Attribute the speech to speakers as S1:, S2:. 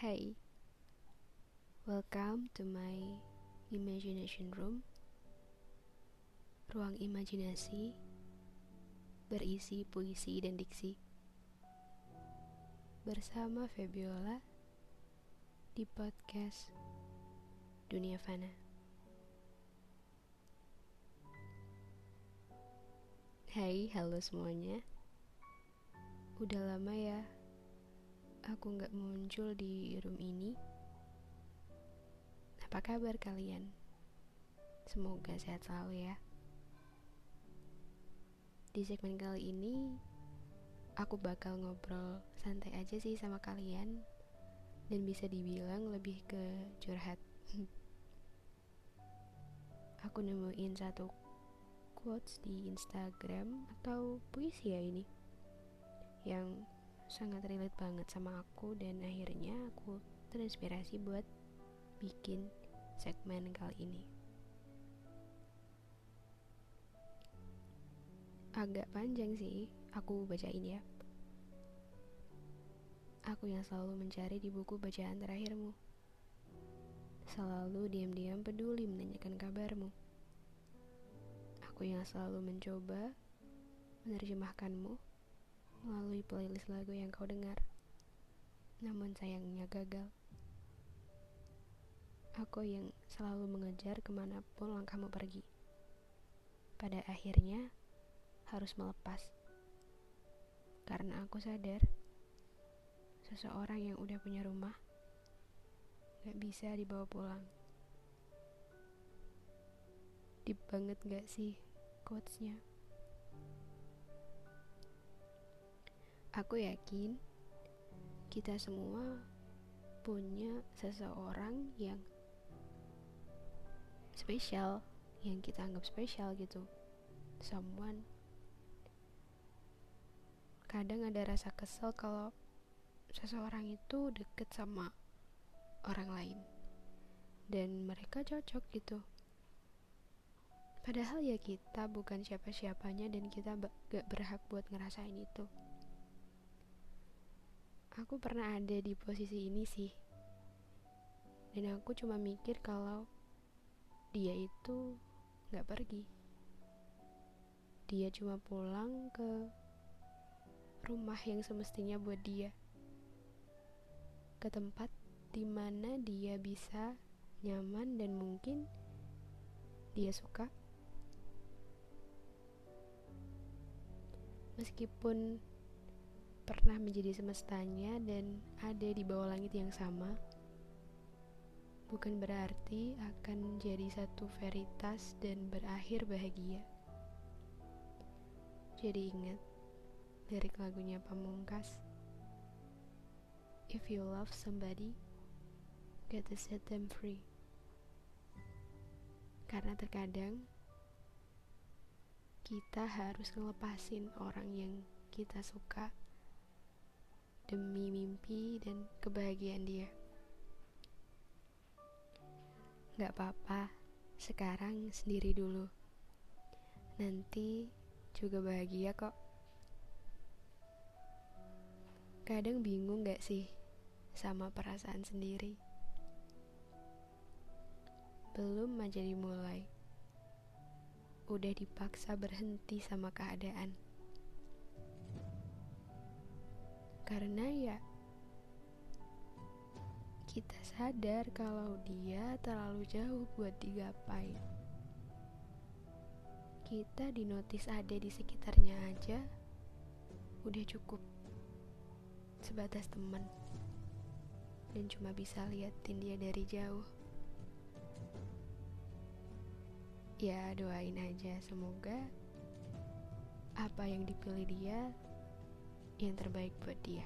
S1: Hai, welcome to my imagination room. Ruang imajinasi berisi puisi dan diksi. Bersama Febiola di podcast Dunia Fana. Hai, halo semuanya. Udah lama ya aku nggak muncul di room ini. Apa kabar kalian? Semoga sehat selalu ya. Di segmen kali ini, aku bakal ngobrol santai aja sih sama kalian dan bisa dibilang lebih ke curhat. aku nemuin satu quotes di Instagram atau puisi ya ini yang sangat relate banget sama aku dan akhirnya aku terinspirasi buat bikin segmen kali ini. Agak panjang sih, aku bacain ya. Aku yang selalu mencari di buku bacaan terakhirmu. Selalu diam-diam peduli menanyakan kabarmu. Aku yang selalu mencoba menerjemahkanmu melalui playlist lagu yang kau dengar. Namun sayangnya gagal. Aku yang selalu mengejar ke mana pun langkahmu pergi. Pada akhirnya harus melepas. Karena aku sadar seseorang yang udah punya rumah gak bisa dibawa pulang. Deep banget gak sih quotesnya? Aku yakin kita semua punya seseorang yang spesial, yang kita anggap spesial gitu. Someone. Kadang ada rasa kesel kalau seseorang itu deket sama orang lain dan mereka cocok gitu. Padahal ya kita bukan siapa-siapanya dan kita gak berhak buat ngerasain itu aku pernah ada di posisi ini sih. Dan aku cuma mikir kalau dia itu gak pergi. Dia cuma pulang ke rumah yang semestinya buat dia. Ke tempat di mana dia bisa nyaman dan mungkin dia suka. Meskipun pernah menjadi semestanya dan ada di bawah langit yang sama, bukan berarti akan jadi satu veritas dan berakhir bahagia. Jadi ingat lirik lagunya Pamungkas. If you love somebody, get to set them free. Karena terkadang kita harus ngelepasin orang yang kita suka demi mimpi dan kebahagiaan dia. Gak apa-apa, sekarang sendiri dulu. Nanti juga bahagia kok. Kadang bingung gak sih sama perasaan sendiri? Belum aja dimulai. Udah dipaksa berhenti sama keadaan. Karena ya kita sadar kalau dia terlalu jauh buat digapai. Kita di notis ada di sekitarnya aja udah cukup sebatas teman dan cuma bisa liatin dia dari jauh. Ya doain aja semoga apa yang dipilih dia yang terbaik buat dia.